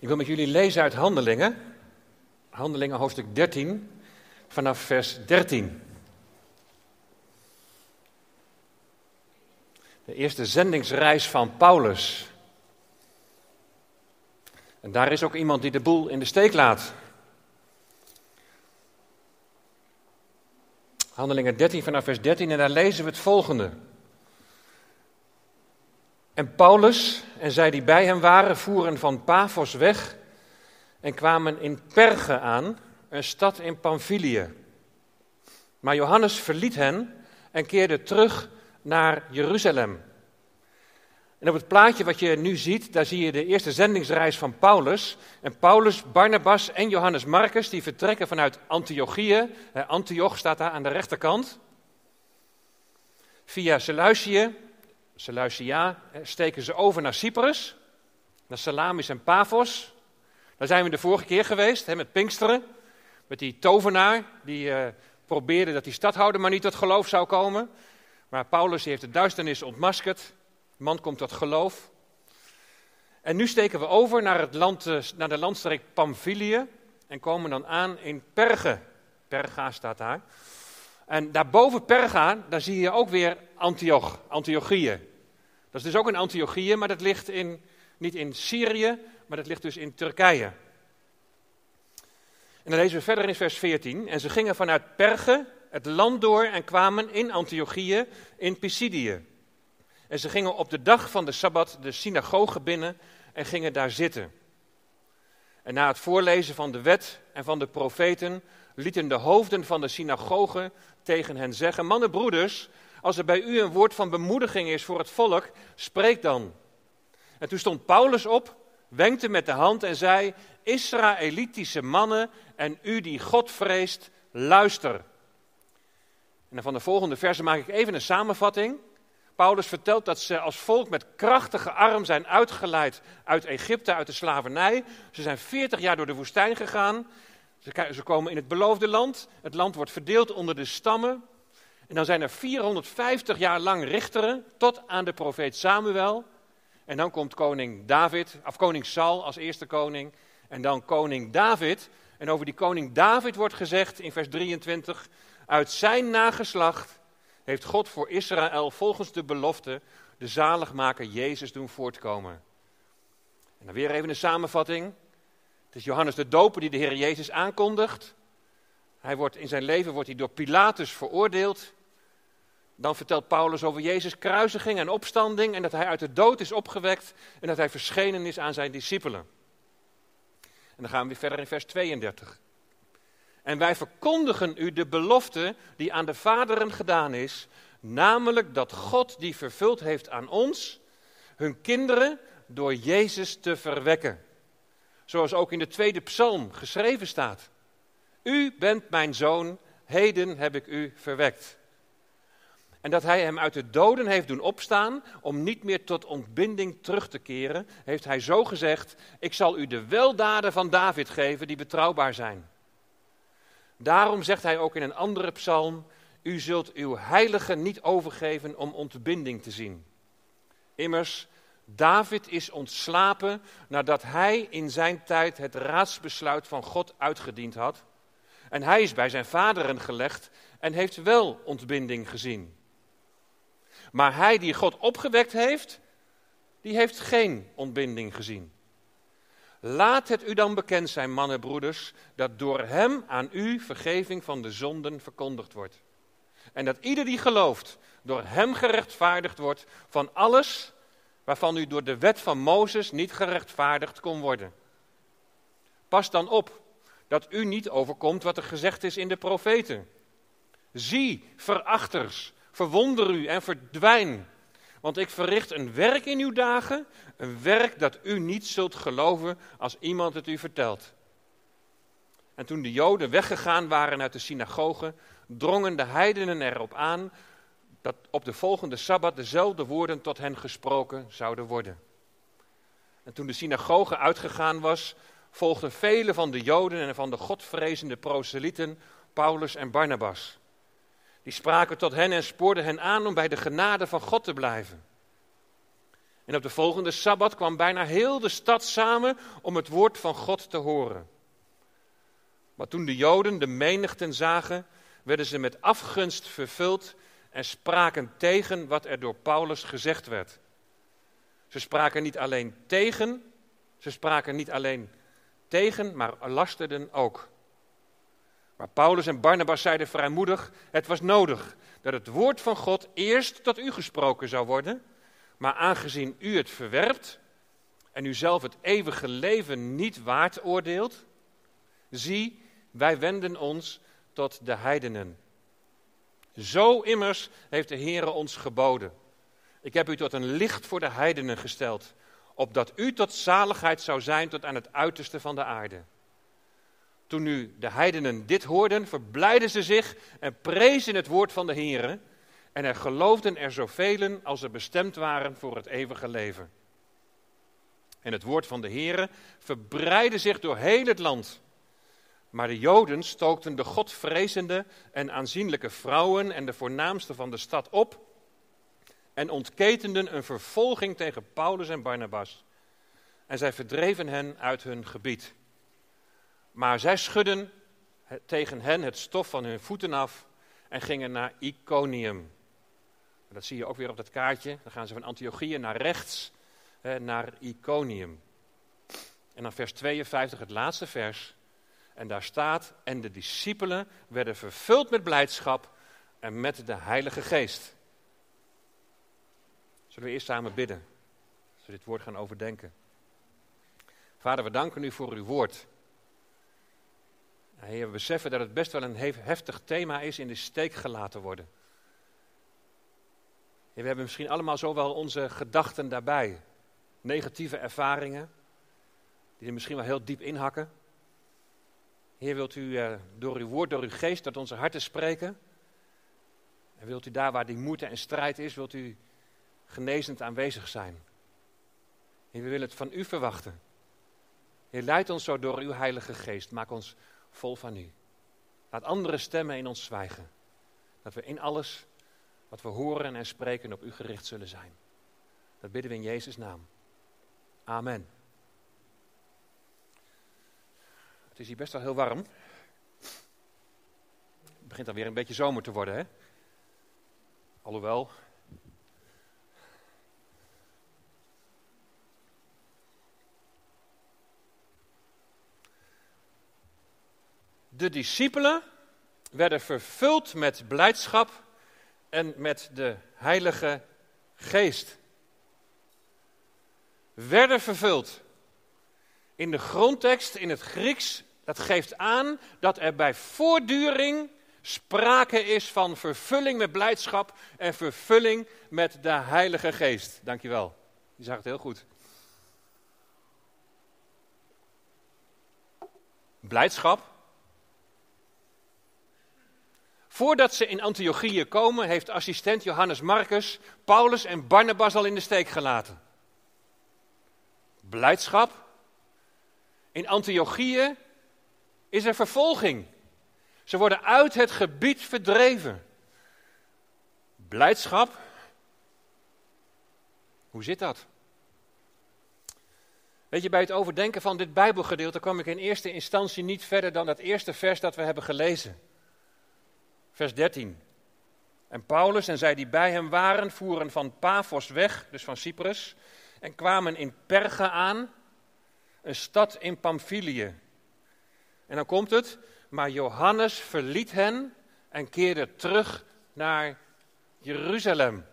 Ik wil met jullie lezen uit Handelingen. Handelingen hoofdstuk 13, vanaf vers 13. De eerste zendingsreis van Paulus. En daar is ook iemand die de boel in de steek laat. Handelingen 13 vanaf vers 13 en daar lezen we het volgende. En Paulus en zij die bij hem waren voeren van Paphos weg en kwamen in Perge aan, een stad in Pamphylië. Maar Johannes verliet hen en keerde terug naar Jeruzalem. En op het plaatje wat je nu ziet, daar zie je de eerste zendingsreis van Paulus. En Paulus, Barnabas en Johannes Marcus, die vertrekken vanuit Antiochië. Antioch staat daar aan de rechterkant. Via Seleucië, Seleucia, steken ze over naar Cyprus, naar Salamis en Paphos. Daar zijn we de vorige keer geweest, hè, met Pinksteren. Met die tovenaar, die uh, probeerde dat die stadhouder maar niet tot geloof zou komen. Maar Paulus heeft de duisternis ontmaskerd man komt tot geloof. En nu steken we over naar, het land, eh, naar de landstreek Pamphylië en komen dan aan in Perge. Perga staat daar. En daarboven Perga, daar zie je ook weer Antioch, Antiochië. Dat is dus ook een Antiochië, maar dat ligt in, niet in Syrië, maar dat ligt dus in Turkije. En dan lezen we verder in vers 14. En ze gingen vanuit Perge het land door en kwamen in Antiochië in Pisidië. En ze gingen op de dag van de Sabbat de synagoge binnen en gingen daar zitten. En na het voorlezen van de wet en van de profeten lieten de hoofden van de synagoge tegen hen zeggen: Mannen, broeders, als er bij u een woord van bemoediging is voor het volk, spreek dan. En toen stond Paulus op, wenkte met de hand en zei: Israëlitische mannen en u die God vreest, luister. En van de volgende versen maak ik even een samenvatting. Paulus vertelt dat ze als volk met krachtige arm zijn uitgeleid uit Egypte, uit de slavernij. Ze zijn 40 jaar door de woestijn gegaan. Ze komen in het beloofde land. Het land wordt verdeeld onder de stammen. En dan zijn er 450 jaar lang richteren tot aan de profeet Samuel. En dan komt koning David, of koning Saul als eerste koning. En dan koning David. En over die koning David wordt gezegd in vers 23: Uit zijn nageslacht heeft God voor Israël volgens de belofte de zaligmaker Jezus doen voortkomen. En dan weer even een samenvatting. Het is Johannes de Doper die de Heer Jezus aankondigt. Hij wordt, in zijn leven wordt hij door Pilatus veroordeeld. Dan vertelt Paulus over Jezus' kruisiging en opstanding en dat hij uit de dood is opgewekt en dat hij verschenen is aan zijn discipelen. En dan gaan we weer verder in vers 32. En wij verkondigen u de belofte die aan de vaderen gedaan is, namelijk dat God die vervuld heeft aan ons, hun kinderen door Jezus te verwekken. Zoals ook in de tweede psalm geschreven staat. U bent mijn zoon, heden heb ik u verwekt. En dat hij hem uit de doden heeft doen opstaan om niet meer tot ontbinding terug te keren, heeft hij zo gezegd: Ik zal u de weldaden van David geven die betrouwbaar zijn. Daarom zegt hij ook in een andere psalm: U zult uw heilige niet overgeven om ontbinding te zien. Immers, David is ontslapen nadat hij in zijn tijd het raadsbesluit van God uitgediend had. En hij is bij zijn vaderen gelegd en heeft wel ontbinding gezien. Maar hij die God opgewekt heeft, die heeft geen ontbinding gezien. Laat het u dan bekend zijn, mannen, broeders, dat door hem aan u vergeving van de zonden verkondigd wordt. En dat ieder die gelooft, door hem gerechtvaardigd wordt van alles waarvan u door de wet van Mozes niet gerechtvaardigd kon worden. Pas dan op dat u niet overkomt wat er gezegd is in de profeten. Zie, verachters, verwonder u en verdwijn. Want ik verricht een werk in uw dagen, een werk dat u niet zult geloven als iemand het u vertelt. En toen de Joden weggegaan waren uit de synagoge, drongen de heidenen erop aan dat op de volgende sabbat dezelfde woorden tot hen gesproken zouden worden. En toen de synagoge uitgegaan was, volgden vele van de Joden en van de godvrezende proselieten Paulus en Barnabas. Die spraken tot hen en spoorden hen aan om bij de genade van God te blijven. En op de volgende sabbat kwam bijna heel de stad samen om het woord van God te horen. Maar toen de Joden de menigten zagen, werden ze met afgunst vervuld en spraken tegen wat er door Paulus gezegd werd. Ze spraken niet alleen tegen, ze spraken niet alleen tegen, maar lasterden ook. Maar Paulus en Barnabas zeiden vrijmoedig: Het was nodig dat het woord van God eerst tot u gesproken zou worden, maar aangezien u het verwerpt en u zelf het eeuwige leven niet waard oordeelt, zie, wij wenden ons tot de heidenen. Zo immers heeft de Heere ons geboden. Ik heb u tot een licht voor de heidenen gesteld, opdat u tot zaligheid zou zijn tot aan het uiterste van de aarde. Toen nu de heidenen dit hoorden, verblijden ze zich en prezen het woord van de Heere. En er geloofden er zoveel als er bestemd waren voor het eeuwige leven. En het woord van de Heere verbreidde zich door heel het land. Maar de Joden stookten de godvrezende en aanzienlijke vrouwen en de voornaamsten van de stad op en ontketenden een vervolging tegen Paulus en Barnabas. En zij verdreven hen uit hun gebied. Maar zij schudden tegen hen het stof van hun voeten af en gingen naar Iconium. Dat zie je ook weer op dat kaartje. Dan gaan ze van Antiochië naar rechts, naar Iconium. En dan vers 52, het laatste vers. En daar staat, en de discipelen werden vervuld met blijdschap en met de Heilige Geest. Zullen we eerst samen bidden, als we dit woord gaan overdenken. Vader, we danken u voor uw woord. Heer, we beseffen dat het best wel een heftig thema is in de steek gelaten worden. we hebben misschien allemaal zo wel onze gedachten daarbij. Negatieve ervaringen, die er misschien wel heel diep inhakken. Heer, wilt u uh, door uw woord, door uw geest tot onze harten spreken? En wilt u daar waar die moeite en strijd is, wilt u genezend aanwezig zijn? Heer, we willen het van u verwachten. Heer, leid ons zo door uw heilige geest. Maak ons vol van u. Laat andere stemmen in ons zwijgen. Dat we in alles wat we horen en spreken op u gericht zullen zijn. Dat bidden we in Jezus' naam. Amen. Het is hier best wel heel warm. Het begint alweer een beetje zomer te worden, hè? Alhoewel, De discipelen werden vervuld met blijdschap en met de Heilige Geest. Werden vervuld. In de grondtekst, in het Grieks, dat geeft aan dat er bij voortduring sprake is van vervulling met blijdschap en vervulling met de Heilige Geest. Dankjewel. Je zag het heel goed. Blijdschap Voordat ze in Antiochië komen, heeft assistent Johannes Marcus Paulus en Barnabas al in de steek gelaten. Blijdschap. In Antiochië is er vervolging. Ze worden uit het gebied verdreven. Blijdschap. Hoe zit dat? Weet je, bij het overdenken van dit Bijbelgedeelte kwam ik in eerste instantie niet verder dan dat eerste vers dat we hebben gelezen. Vers 13. En Paulus en zij die bij hem waren, voeren van Paphos weg, dus van Cyprus, en kwamen in Perga aan, een stad in Pamphylië. En dan komt het, maar Johannes verliet hen en keerde terug naar Jeruzalem.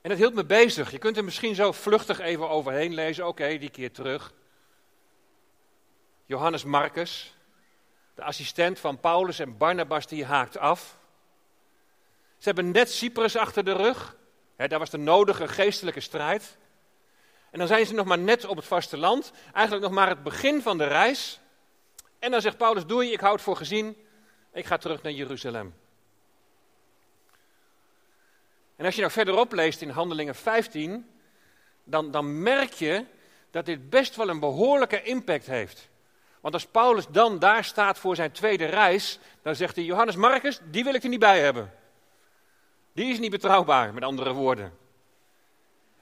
En dat hield me bezig. Je kunt er misschien zo vluchtig even overheen lezen. Oké, die keer terug. Johannes Marcus, de assistent van Paulus en Barnabas, die haakt af. Ze hebben net Cyprus achter de rug. daar was de nodige geestelijke strijd. En dan zijn ze nog maar net op het vasteland. Eigenlijk nog maar het begin van de reis. En dan zegt Paulus, doei, ik houd het voor gezien. Ik ga terug naar Jeruzalem. En als je nou verderop leest in Handelingen 15, dan, dan merk je dat dit best wel een behoorlijke impact heeft. Want als Paulus dan daar staat voor zijn tweede reis, dan zegt hij: Johannes Marcus, die wil ik er niet bij hebben. Die is niet betrouwbaar, met andere woorden.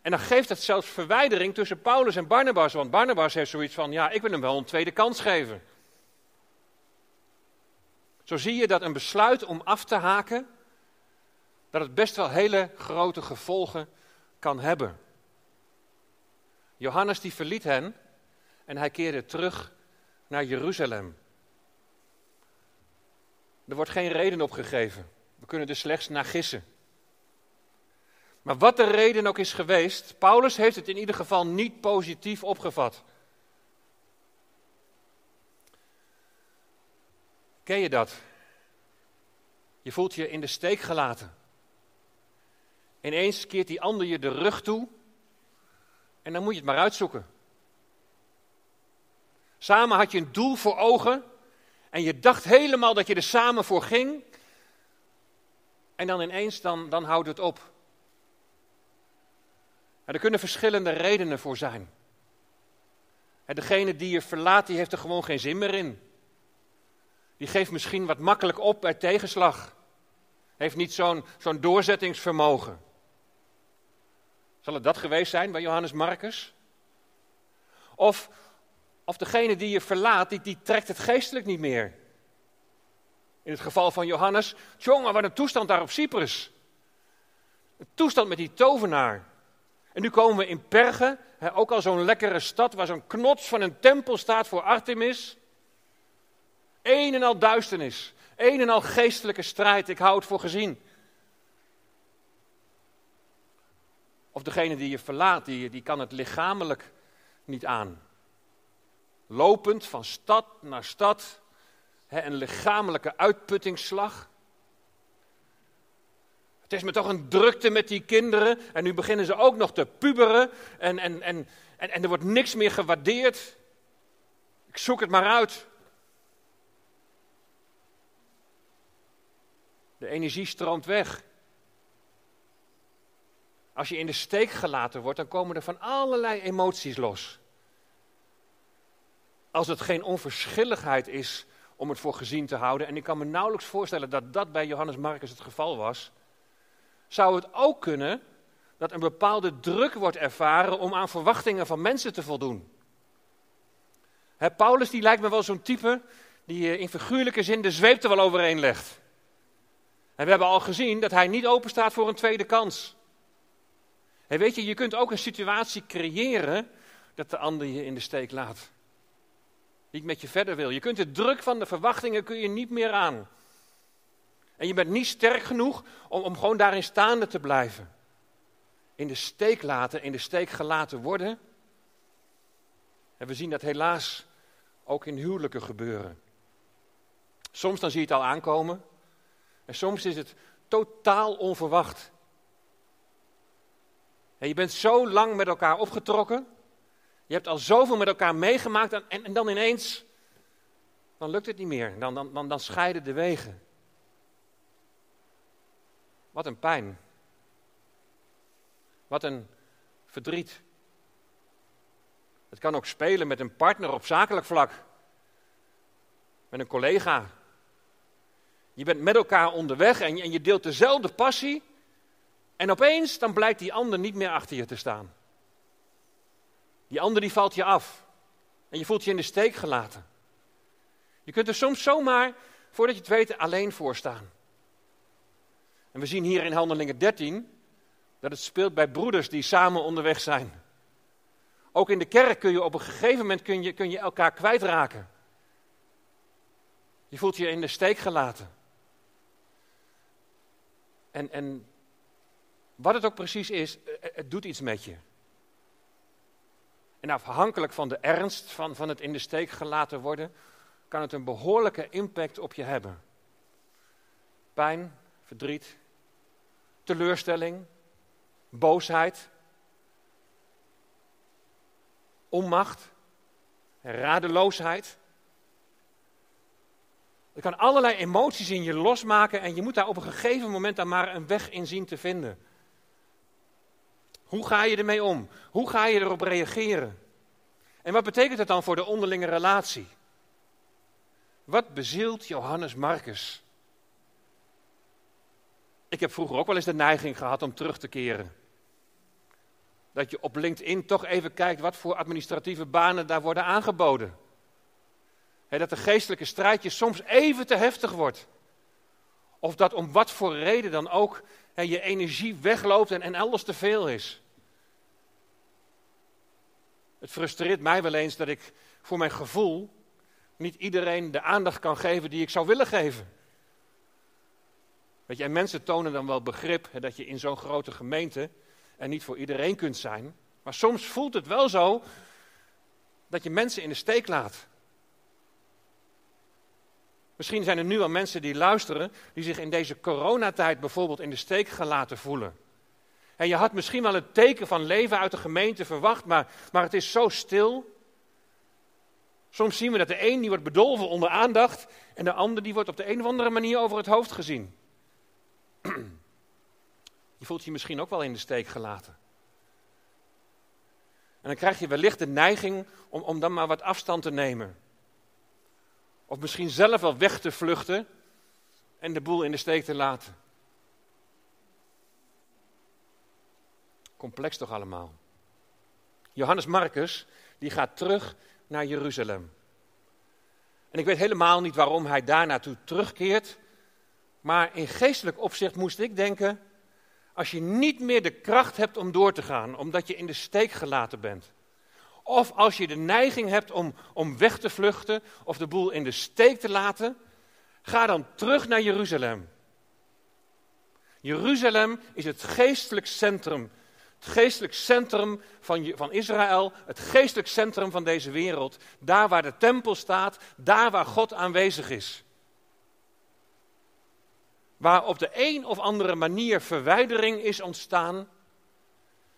En dan geeft het zelfs verwijdering tussen Paulus en Barnabas. Want Barnabas heeft zoiets van, ja, ik wil hem wel een tweede kans geven. Zo zie je dat een besluit om af te haken, dat het best wel hele grote gevolgen kan hebben. Johannes die verliet hen en hij keerde terug naar Jeruzalem. Er wordt geen reden opgegeven. We kunnen er slechts naar gissen. Maar wat de reden ook is geweest, Paulus heeft het in ieder geval niet positief opgevat. Ken je dat? Je voelt je in de steek gelaten. Ineens keert die ander je de rug toe en dan moet je het maar uitzoeken. Samen had je een doel voor ogen en je dacht helemaal dat je er samen voor ging. En dan ineens, dan, dan houdt het op. En er kunnen verschillende redenen voor zijn. En degene die je verlaat, die heeft er gewoon geen zin meer in. Die geeft misschien wat makkelijk op bij tegenslag. Heeft niet zo'n zo'n doorzettingsvermogen. Zal het dat geweest zijn bij Johannes Marcus? Of, of degene die je verlaat, die, die trekt het geestelijk niet meer. In het geval van Johannes, jongen, wat een toestand daar op Cyprus. Een toestand met die tovenaar. En nu komen we in Perge, ook al zo'n lekkere stad waar zo'n knots van een tempel staat voor Artemis. Een en al duisternis, een en al geestelijke strijd, ik hou het voor gezien. Of degene die je verlaat, die, die kan het lichamelijk niet aan. Lopend van stad naar stad, een lichamelijke uitputtingsslag. Het is me toch een drukte met die kinderen. En nu beginnen ze ook nog te puberen. En, en, en, en, en er wordt niks meer gewaardeerd. Ik zoek het maar uit. De energie stroomt weg. Als je in de steek gelaten wordt, dan komen er van allerlei emoties los. Als het geen onverschilligheid is om het voor gezien te houden, en ik kan me nauwelijks voorstellen dat dat bij Johannes Marcus het geval was, zou het ook kunnen dat een bepaalde druk wordt ervaren om aan verwachtingen van mensen te voldoen. Paulus die lijkt me wel zo'n type die in figuurlijke zin de zweep er wel overheen legt. En we hebben al gezien dat hij niet open staat voor een tweede kans. En weet je, je kunt ook een situatie creëren dat de ander je in de steek laat. Niet met je verder wil. Je kunt de druk van de verwachtingen kun je niet meer aan. En je bent niet sterk genoeg om, om gewoon daarin staande te blijven. In de steek laten, in de steek gelaten worden. En we zien dat helaas ook in huwelijken gebeuren. Soms dan zie je het al aankomen. En soms is het totaal onverwacht. En je bent zo lang met elkaar opgetrokken. Je hebt al zoveel met elkaar meegemaakt. En, en, dan ineens, dan lukt het niet meer. Dan, dan, dan, dan scheiden de wegen. Wat een pijn. Wat een verdriet. Het kan ook spelen met een partner op zakelijk vlak. Met een collega. Je bent met elkaar onderweg en je, deelt dezelfde passie. En opeens dan blijkt die ander niet meer achter je te staan. Die ander die valt je af. En je voelt je in de steek gelaten. Je kunt er soms zomaar, voordat je het weet, alleen voor staan. En we zien hier in Handelingen 13 dat het speelt bij broeders die samen onderweg zijn. Ook in de kerk kun je op een gegeven moment kun je, kun je elkaar kwijtraken. Je voelt je in de steek gelaten. En, en wat het ook precies is, eh, eh, het doet iets met je. En afhankelijk van de ernst van, van het in de steek gelaten worden, kan het een behoorlijke impact op je hebben. Pijn, verdriet, teleurstelling, boosheid, onmacht, radeloosheid. Het kan allerlei emoties in je losmaken en je moet daar op een gegeven moment dan maar een weg in zien te vinden. Hoe ga je ermee om? Hoe ga je erop reageren? En wat betekent het dan voor de onderlinge relatie? Wat bezielt Johannes Marcus? Ik heb vroeger ook wel eens de neiging gehad om terug te keren. dat je op LinkedIn toch even kijkt wat voor administratieve banen daar worden aangeboden. dat de geestelijke strijd je soms even te heftig wordt. Of dat om wat voor reden dan ook je energie wegloopt en, en alles te veel is. Het frustreert mij wel eens dat ik voor mijn gevoel niet iedereen de aandacht kan geven die ik zou willen geven. Weet je, en mensen tonen dan wel begrip hè, dat je in zo'n grote gemeente en niet voor iedereen kunt zijn. Maar soms voelt het wel zo dat je mensen in de steek laat. Misschien zijn er nu al mensen die luisteren, die zich in deze coronatijd bijvoorbeeld in de steek gelaten voelen. En je had misschien wel een teken van leven uit de gemeente verwacht, maar, maar het is zo stil. Soms zien we dat de een die wordt bedolven onder aandacht en de ander die wordt op de een of andere manier over het hoofd gezien. Je voelt je misschien ook wel in de steek gelaten. En dan krijg je wellicht de neiging om, om dan maar wat afstand te nemen. Of misschien zelf wel weg te vluchten en de boel in de steek te laten. Complex toch allemaal. Johannes Marcus, die gaat terug naar Jeruzalem. En ik weet helemaal niet waarom hij daar naartoe terugkeert. Maar in geestelijk opzicht moest ik denken, als je niet meer de kracht hebt om door te gaan, omdat je in de steek gelaten bent. Of als je de neiging hebt om, om weg te vluchten of de boel in de steek te laten, ga dan terug naar Jeruzalem. Jeruzalem is het geestelijk centrum. Het geestelijk centrum van, van Israël, het geestelijk centrum van deze wereld. Daar waar de tempel staat, daar waar God aanwezig is waar op de een of andere manier verwijdering is ontstaan,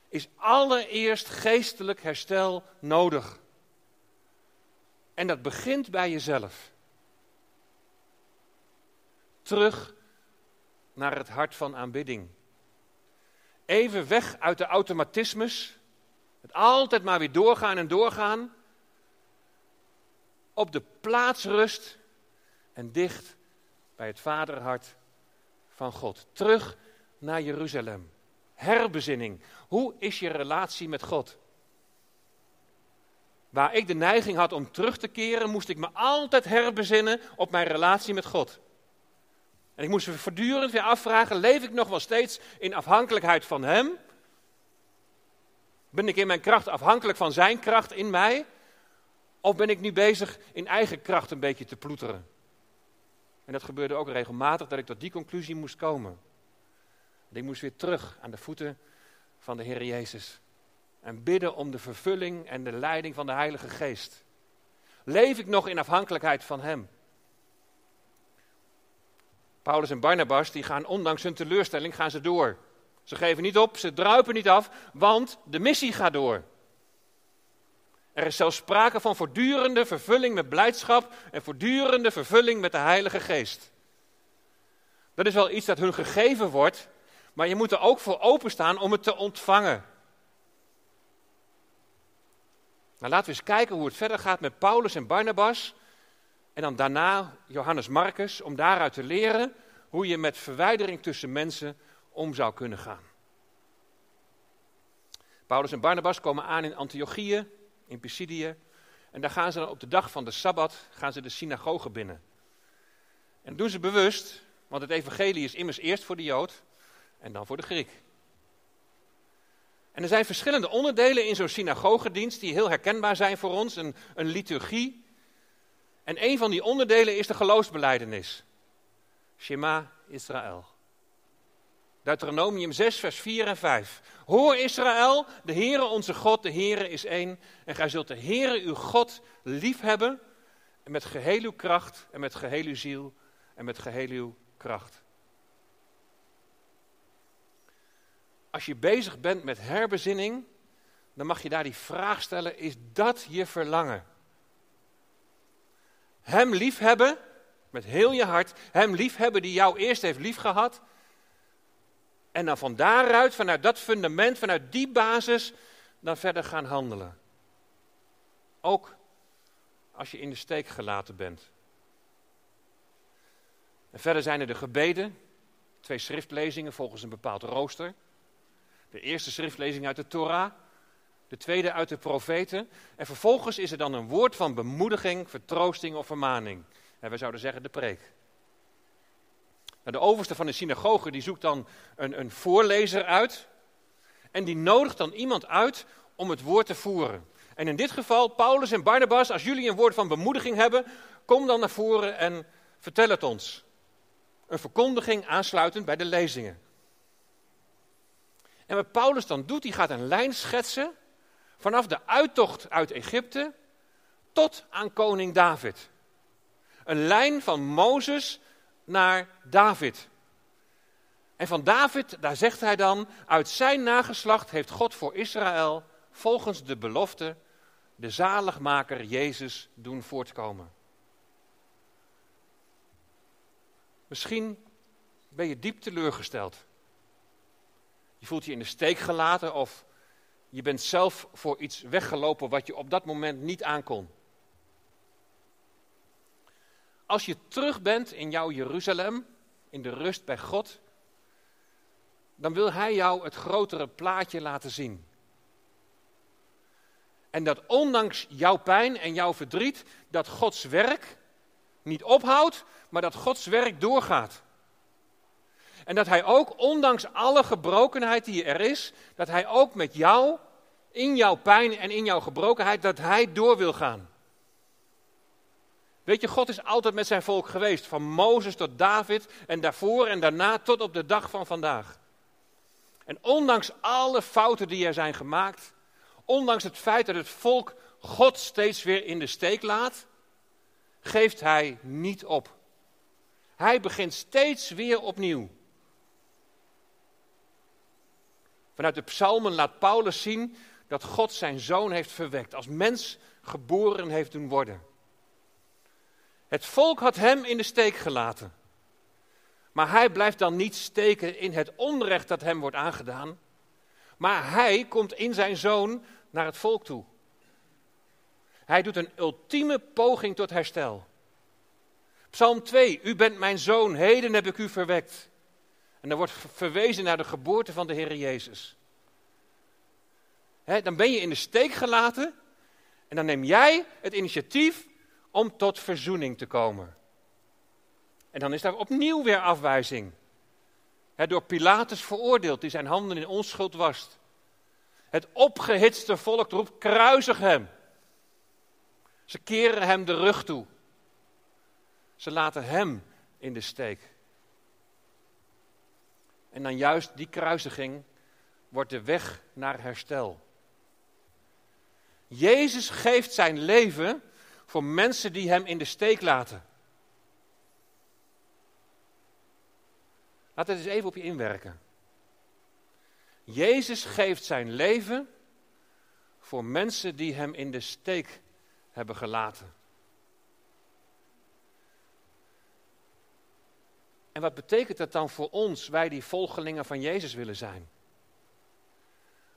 is allereerst geestelijk herstel nodig. En dat begint bij jezelf. Terug naar het hart van aanbidding. Even weg uit de automatismes. Het altijd maar weer doorgaan en doorgaan. Op de plaats rust en dicht bij het vaderhart van God. Terug naar Jeruzalem. Herbezinning. Hoe is je relatie met God? Waar ik de neiging had om terug te keren, moest ik me altijd herbezinnen op mijn relatie met God. En ik moest me voortdurend weer afvragen: leef ik nog wel steeds in afhankelijkheid van Hem? Ben ik in mijn kracht afhankelijk van Zijn kracht in mij? Of ben ik nu bezig in eigen kracht een beetje te ploeteren? En dat gebeurde ook regelmatig dat ik tot die conclusie moest komen. Ik moest weer terug aan de voeten van de Heer Jezus. En bidden om de vervulling en de leiding van de Heilige Geest. Leef ik nog in afhankelijkheid van Hem? Paulus en Barnabas die gaan ondanks hun teleurstelling gaan ze door. Ze geven niet op, ze druipen niet af, want de missie gaat door. Er is zelfs sprake van voortdurende vervulling met blijdschap en voortdurende vervulling met de Heilige Geest. Dat is wel iets dat hun gegeven wordt, maar je moet er ook voor openstaan om het te ontvangen. Nou, laten we eens kijken hoe het verder gaat met Paulus en Barnabas. En dan daarna Johannes Marcus, om daaruit te leren hoe je met verwijdering tussen mensen om zou kunnen gaan. Paulus en Barnabas komen aan in Antiochië in Pisidië. En daar gaan ze dan op de dag van de Sabbat gaan ze de synagoge binnen. En dat doen ze bewust, want het evangelie is immers eerst voor de Jood en dan voor de Griek. En er zijn verschillende onderdelen in zo'n synagogedienst die heel herkenbaar zijn voor ons. Een, een liturgie. En een van die onderdelen is de geloofsbeleidenis. Shema Israël. Deuteronomium 6, vers 4 en 5. Hoor Israël, de Heere onze God, de Heere is één. En gij zult de Heere uw God lief hebben. En met geheel uw kracht en met geheel uw ziel en met geheel uw kracht. Als je bezig bent met herbezinning, dan mag je daar die vraag stellen, is dat je verlangen? Hem liefhebben, met heel je hart, hem liefhebben die jou eerst heeft liefgehad en dan van daaruit, vanuit dat fundament, vanuit die basis, dan verder gaan handelen. Ook als je in de steek gelaten bent. En verder zijn er de gebeden, twee schriftlezingen volgens een bepaald rooster. De eerste schriftlezing uit de Torah, de tweede uit de profeten. En vervolgens is er dan een woord van bemoediging, vertroosting of vermaning. En we zouden zeggen de preek. De overste van de synagoge die zoekt dan een, een voorlezer uit. En die nodigt dan iemand uit om het woord te voeren. En in dit geval, Paulus en Barnabas, als jullie een woord van bemoediging hebben, kom dan naar voren en vertel het ons. Een verkondiging aansluitend bij de lezingen. En wat Paulus dan doet, hij gaat een lijn schetsen vanaf de uittocht uit Egypte tot aan koning David. Een lijn van Mozes naar David. En van David, daar zegt hij dan, uit zijn nageslacht heeft God voor Israël volgens de belofte de zaligmaker Jezus doen voortkomen. Misschien ben je diep teleurgesteld. Je voelt je in de steek gelaten of je bent zelf voor iets weggelopen wat je op dat moment niet aankon. Als je terug bent in jouw Jeruzalem, in de rust bij God, dan wil Hij jou het grotere plaatje laten zien. En dat ondanks jouw pijn en jouw verdriet, dat Gods werk niet ophoudt, maar dat Gods werk doorgaat. En dat Hij ook, ondanks alle gebrokenheid die er is, dat Hij ook met jou, in jouw pijn en in jouw gebrokenheid, dat Hij door wil gaan. Weet je, God is altijd met zijn volk geweest, van Mozes tot David en daarvoor en daarna tot op de dag van vandaag. En ondanks alle fouten die er zijn gemaakt, ondanks het feit dat het volk God steeds weer in de steek laat, geeft hij niet op. Hij begint steeds weer opnieuw. Vanuit de psalmen laat Paulus zien dat God zijn zoon heeft verwekt, als mens geboren heeft doen worden. Het volk had hem in de steek gelaten. Maar hij blijft dan niet steken in het onrecht dat hem wordt aangedaan. Maar hij komt in zijn zoon naar het volk toe. Hij doet een ultieme poging tot herstel. Psalm 2, u bent mijn zoon, heden heb ik u verwekt. En dan wordt verwezen naar de geboorte van de Heer Jezus. dan ben je in de steek gelaten en dan neem jij het initiatief om tot verzoening te komen. En dan is daar opnieuw weer afwijzing. door Pilatus veroordeeld, die zijn handen in onschuld wast. Het opgehitste volk roept, kruisig hem. Ze keren hem de rug toe. Ze laten hem in de steek. En dan juist die kruisiging wordt de weg naar herstel. Jezus geeft zijn leven voor mensen die hem in de steek laten. Laat het eens even op je inwerken. Jezus geeft zijn leven voor mensen die hem in de steek hebben gelaten. En wat betekent dat dan voor ons, wij die volgelingen van Jezus willen zijn?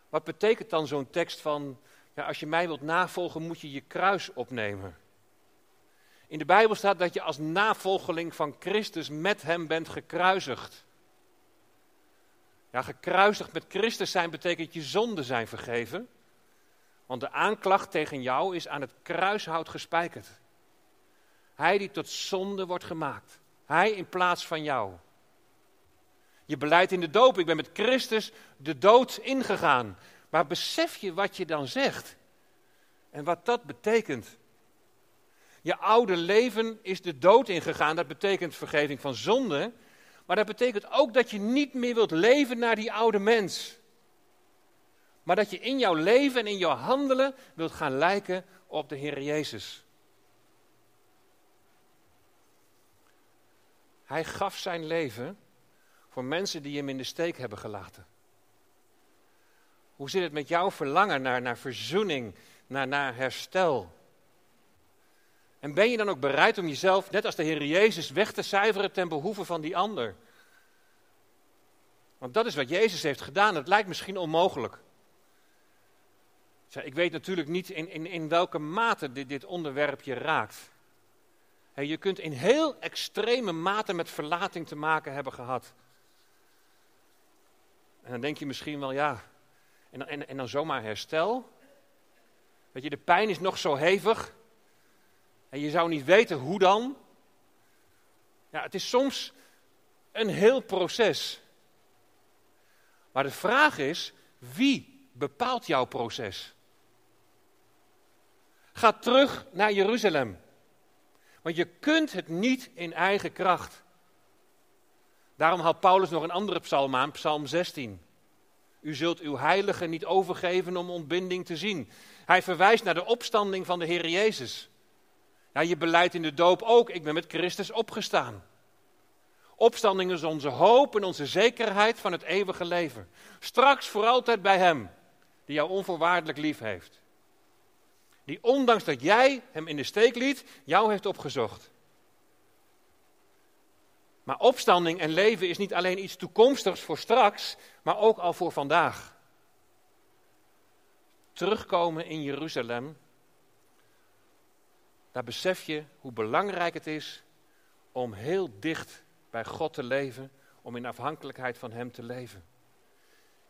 Wat betekent dan zo'n tekst van, ja, als je mij wilt navolgen, moet je je kruis opnemen? In de Bijbel staat dat je als navolgeling van Christus met hem bent gekruisigd. Ja, gekruisigd met Christus zijn betekent je zonde zijn vergeven. Want de aanklacht tegen jou is aan het kruishout gespijkerd. Hij die tot zonde wordt gemaakt. Hij in plaats van jou. Je beleidt in de doop, ik ben met Christus de dood ingegaan. Maar besef je wat je dan zegt? En wat dat betekent? Je oude leven is de dood ingegaan. Dat betekent vergeving van zonde. Maar dat betekent ook dat je niet meer wilt leven naar die oude mens. Maar dat je in jouw leven en in jouw handelen wilt gaan lijken op de Heer Jezus. Hij gaf zijn leven voor mensen die hem in de steek hebben gelaten. Hoe zit het met jouw verlangen naar, naar verzoening, naar, naar herstel? En ben je dan ook bereid om jezelf, net als de Heer Jezus, weg te cijferen ten behoeve van die ander? Want dat is wat Jezus heeft gedaan. Het lijkt misschien onmogelijk. Ik weet natuurlijk niet in, in, in welke mate dit, dit onderwerp je raakt. je kunt in heel extreme mate met verlating te maken hebben gehad. En dan denk je misschien wel, ja, en, en, en dan zomaar herstel. Weet je, de pijn is nog zo hevig. En je zou niet weten hoe dan. Ja, het is soms een heel proces. Maar de vraag is, wie bepaalt jouw proces? Ga terug naar Jeruzalem. Want je kunt het niet in eigen kracht. Daarom haalt Paulus nog een andere psalm aan, Psalm 16. U zult uw heilige niet overgeven om ontbinding te zien. Hij verwijst naar de opstanding van de Heer Jezus. Ja, je beleidt in de doop ook, ik ben met Christus opgestaan. Opstanding is onze hoop en onze zekerheid van het eeuwige leven. Straks voor altijd bij Hem, die jou onvoorwaardelijk lief heeft. Die ondanks dat jij Hem in de steek liet, jou heeft opgezocht. Maar opstanding en leven is niet alleen iets toekomstigs voor straks, maar ook al voor vandaag. Terugkomen in Jeruzalem, daar besef je hoe belangrijk het is om heel dicht bij God te leven, om in afhankelijkheid van Hem te leven.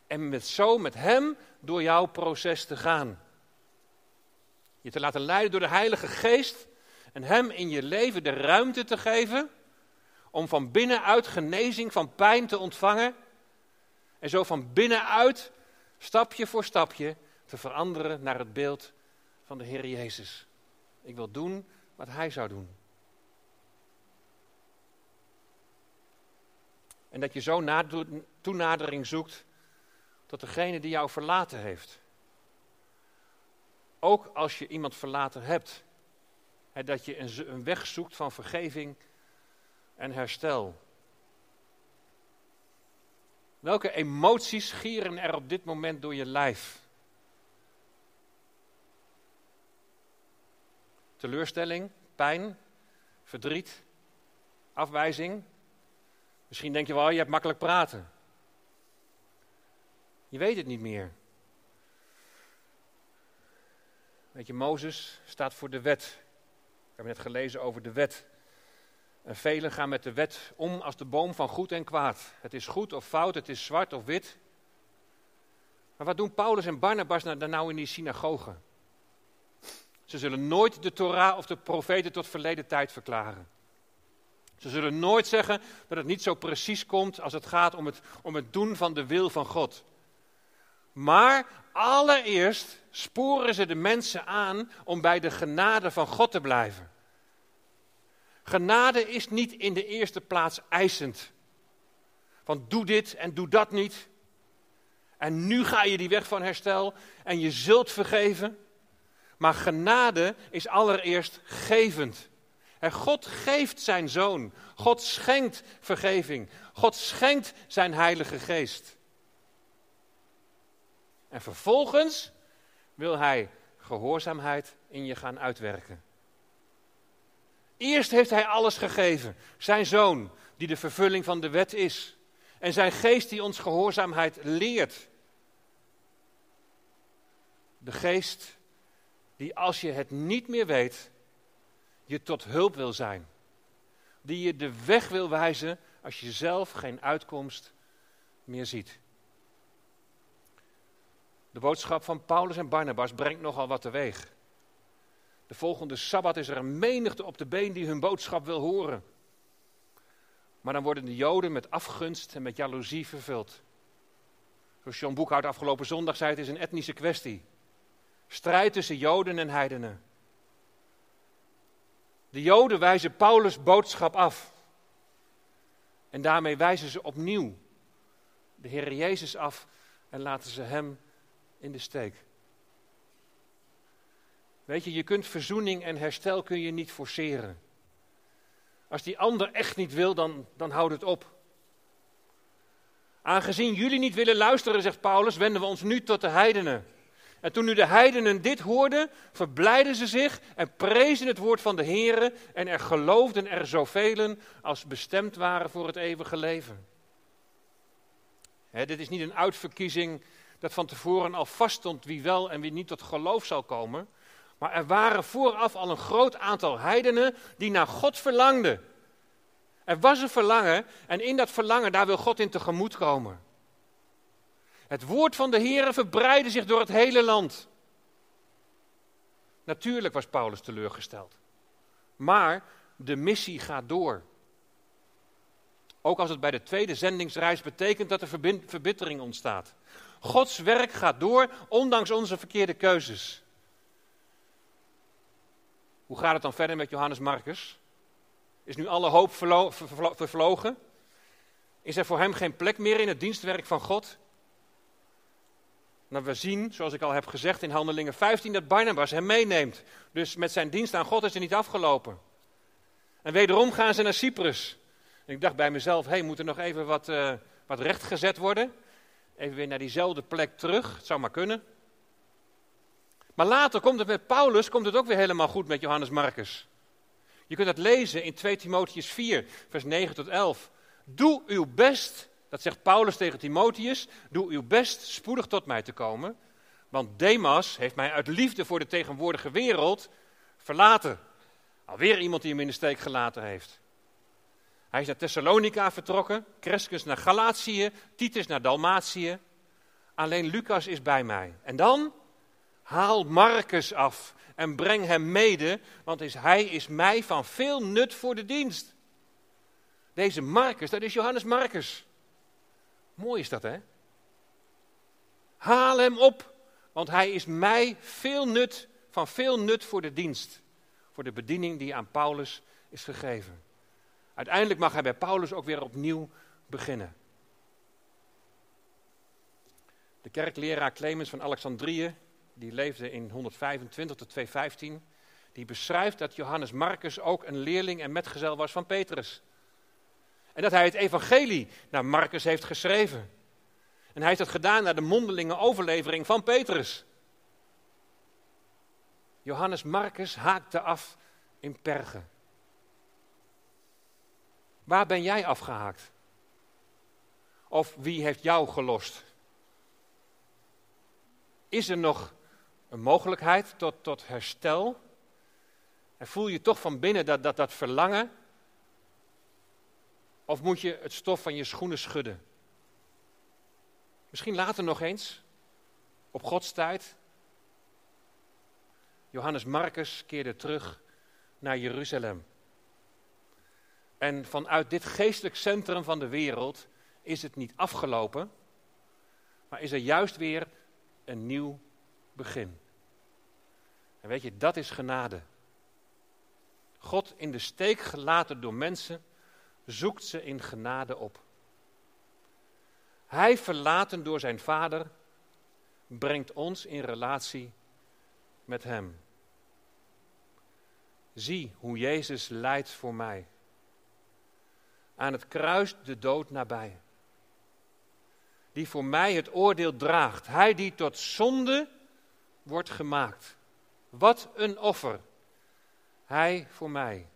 En met zo met Hem door jouw proces te gaan. Je te laten leiden door de Heilige Geest en Hem in je leven de ruimte te geven om van binnenuit genezing van pijn te ontvangen. En zo van binnenuit, stapje voor stapje, te veranderen naar het beeld van de Heer Jezus. Ik wil doen wat Hij zou doen. En dat je zo toenadering zoekt tot degene die jou verlaten heeft. Ook als je iemand verlaten hebt. dat je een weg zoekt van vergeving en herstel. Welke emoties gieren er op dit moment door je lijf? Teleurstelling, pijn, verdriet, afwijzing. Misschien denk je wel, je hebt makkelijk praten. Je weet het niet meer. Weet je, Mozes staat voor de wet. We hebben net gelezen over de wet. En velen gaan met de wet om als de boom van goed en kwaad. Het is goed of fout, het is zwart of wit. Maar wat doen Paulus en Barnabas nou, nou in die synagogen? Ze zullen nooit de Torah of de profeten tot verleden tijd verklaren. Ze zullen nooit zeggen dat het niet zo precies komt als het gaat om het, om het doen van de wil van God. Maar allereerst sporen ze de mensen aan om bij de genade van God te blijven. Genade is niet in de eerste plaats eisend. Van doe dit en doe dat niet. En nu ga je die weg van herstel en je zult vergeven. Maar genade is allereerst gevend. En God geeft zijn zoon. God schenkt vergeving. God schenkt zijn heilige geest. En vervolgens wil hij gehoorzaamheid in je gaan uitwerken. Eerst heeft hij alles gegeven. Zijn zoon, die de vervulling van de wet is. En zijn geest die ons gehoorzaamheid leert. De geest die als je het niet meer weet, je tot hulp wil zijn. Die je de weg wil wijzen als je zelf geen uitkomst meer ziet. De boodschap van Paulus en Barnabas brengt nogal wat teweeg. De volgende sabbat is er een menigte op de been die hun boodschap wil horen. Maar dan worden de Joden met afgunst en met jaloezie vervuld. Zoals John Boekhout afgelopen zondag zei, het is een etnische kwestie. Strijd tussen Joden en heidenen. De Joden wijzen Paulus' boodschap af. En daarmee wijzen ze opnieuw de Heer Jezus af en laten ze hem in de steek. Weet je, je kunt verzoening en herstel kun je niet forceren. Als die ander echt niet wil, dan, dan houd het op. Aangezien jullie niet willen luisteren, zegt Paulus, wenden we ons nu tot de heidenen. En toen nu de heidenen dit hoorden, verblijden ze zich en prezen het woord van de Heere en er geloofden er zoveel als bestemd waren voor het eeuwige leven. dit is niet een uitverkiezing dat van tevoren al vaststond wie wel en wie niet tot geloof zal komen. Maar er waren vooraf al een groot aantal heidenen die naar God verlangden. Er was een verlangen en in dat verlangen, daar wil God in tegemoet komen. Het woord van de Heer verbreidde zich door het hele land. Natuurlijk was Paulus teleurgesteld. Maar de missie gaat door. Ook als het bij de tweede zendingsreis betekent dat er verbittering ontstaat. Gods werk gaat door, ondanks onze verkeerde keuzes. Hoe gaat het dan verder met Johannes Marcus? Is nu alle hoop vervlogen? Is er voor hem geen plek meer in het dienstwerk van God? Nou, we zien, zoals ik al heb gezegd in Handelingen 15, dat Barnabas hem meeneemt. Dus met zijn dienst aan God is hij niet afgelopen. En wederom gaan ze naar Cyprus. Ik dacht bij mezelf, hé, hey, moet er nog even wat, uh, wat rechtgezet worden? Even weer naar diezelfde plek terug, het zou maar kunnen. Maar later komt het met Paulus, komt het ook weer helemaal goed met Johannes Marcus. Je kunt dat lezen in 2 Timotheus 4, vers 9 tot 11. Doe uw best, dat zegt Paulus tegen Timotheus, doe uw best spoedig tot mij te komen. Want Demas heeft mij uit liefde voor de tegenwoordige wereld verlaten. Alweer iemand die hem in de steek gelaten heeft. Hij is naar Thessalonica vertrokken, Crescus naar Galatië, Titus naar Dalmatië. Alleen Lucas is bij mij. En dan haal Marcus af en breng hem mede, want hij is mij van veel nut voor de dienst. Deze Marcus, dat is Johannes Marcus. Mooi is dat, hè? Haal hem op, want hij is mij veel nut, van veel nut voor de dienst. Voor de bediening die aan Paulus is gegeven. Uiteindelijk mag hij bij Paulus ook weer opnieuw beginnen. De kerkleraar Clemens van Alexandrië, die leefde in 125 tot 215, die beschrijft dat Johannes Marcus ook een leerling en metgezel was van Petrus. En dat hij het evangelie naar Marcus heeft geschreven. En hij heeft dat gedaan naar de mondelinge overlevering van Petrus. Johannes Marcus haakte af in Pergen. Waar ben jij afgehaakt? Of wie heeft jou gelost? Is er nog een mogelijkheid tot, tot herstel? En voel je toch van binnen dat, dat, dat verlangen? Of moet je het stof van je schoenen schudden? Misschien later nog eens, op Gods tijd. Johannes Marcus keerde terug naar Jeruzalem. En vanuit dit geestelijk centrum van de wereld is het niet afgelopen, maar is er juist weer een nieuw begin. En weet je, dat is genade. God in de steek gelaten door mensen, zoekt ze in genade op. Hij, verlaten door zijn vader, brengt ons in relatie met hem. Zie hoe Jezus lijdt voor mij aan het kruis de dood nabij. Die voor mij het oordeel draagt. Hij die tot zonde wordt gemaakt. Wat een offer. Hij voor mij.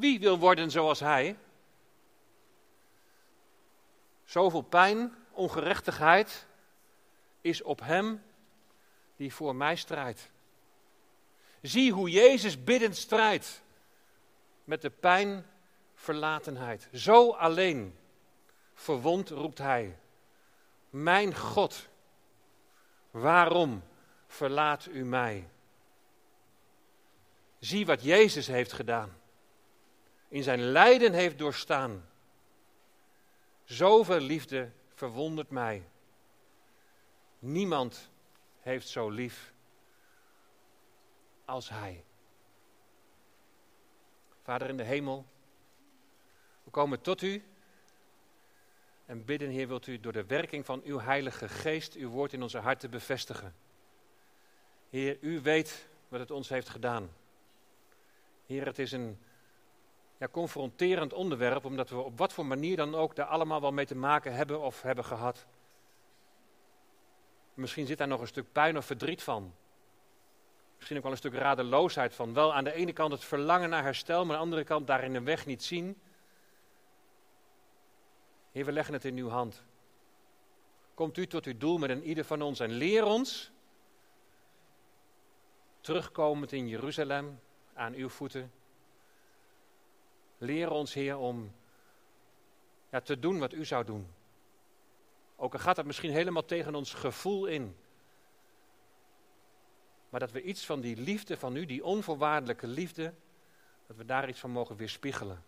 Wie wil worden zoals hij? Zoveel pijn, ongerechtigheid is op hem die voor mij strijdt. Zie hoe Jezus biddend strijdt met de pijn verlatenheid. Zo alleen, verwond roept hij, mijn God, waarom verlaat u mij? Zie wat Jezus heeft gedaan, in zijn lijden heeft doorstaan. Zoveel liefde verwondert mij. Niemand heeft zo lief als Hij. Vader in de hemel, we komen tot u en bidden, Heer, wilt u door de werking van uw Heilige Geest uw woord in onze harten bevestigen. Heer, u weet wat het ons heeft gedaan. Heer, het is een ja, confronterend onderwerp, omdat we op wat voor manier dan ook daar allemaal wel mee te maken hebben of hebben gehad. Misschien zit daar nog een stuk pijn of verdriet van. Misschien ook wel een stuk radeloosheid van. Wel aan de ene kant het verlangen naar herstel, maar aan de andere kant daarin een weg niet zien. Heer, we leggen het in uw hand. Komt u tot uw doel met een ieder van ons en leer ons, terugkomend in Jeruzalem, aan uw voeten. Leer ons, Heer, om ja, te doen wat u zou doen. Ook al gaat dat misschien helemaal tegen ons gevoel in. Maar dat we iets van die liefde van u, die onvoorwaardelijke liefde, dat we daar iets van mogen weerspiegelen.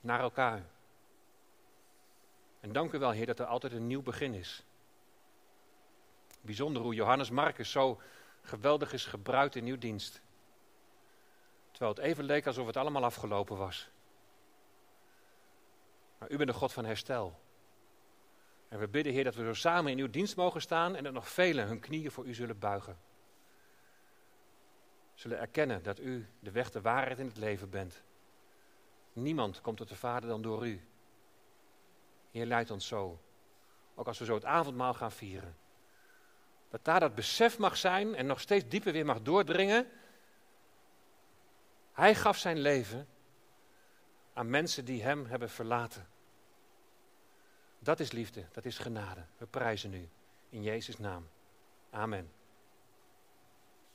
Naar elkaar. En dank u wel, Heer, dat er altijd een nieuw begin is. Bijzonder hoe Johannes Marcus zo geweldig is gebruikt in uw dienst. Terwijl het even leek alsof het allemaal afgelopen was. Maar u bent de God van herstel. En we bidden, Heer, dat we zo samen in uw dienst mogen staan en dat nog velen hun knieën voor u zullen buigen. Zullen erkennen dat u de weg, de waarheid in het leven bent. Niemand komt tot de Vader dan door u. Heer, leidt ons zo. Ook als we zo het avondmaal gaan vieren. Dat daar dat besef mag zijn en nog steeds dieper weer mag doordringen. Hij gaf zijn leven aan mensen die hem hebben verlaten. Dat is liefde, dat is genade. We prijzen u in Jezus' naam. Amen.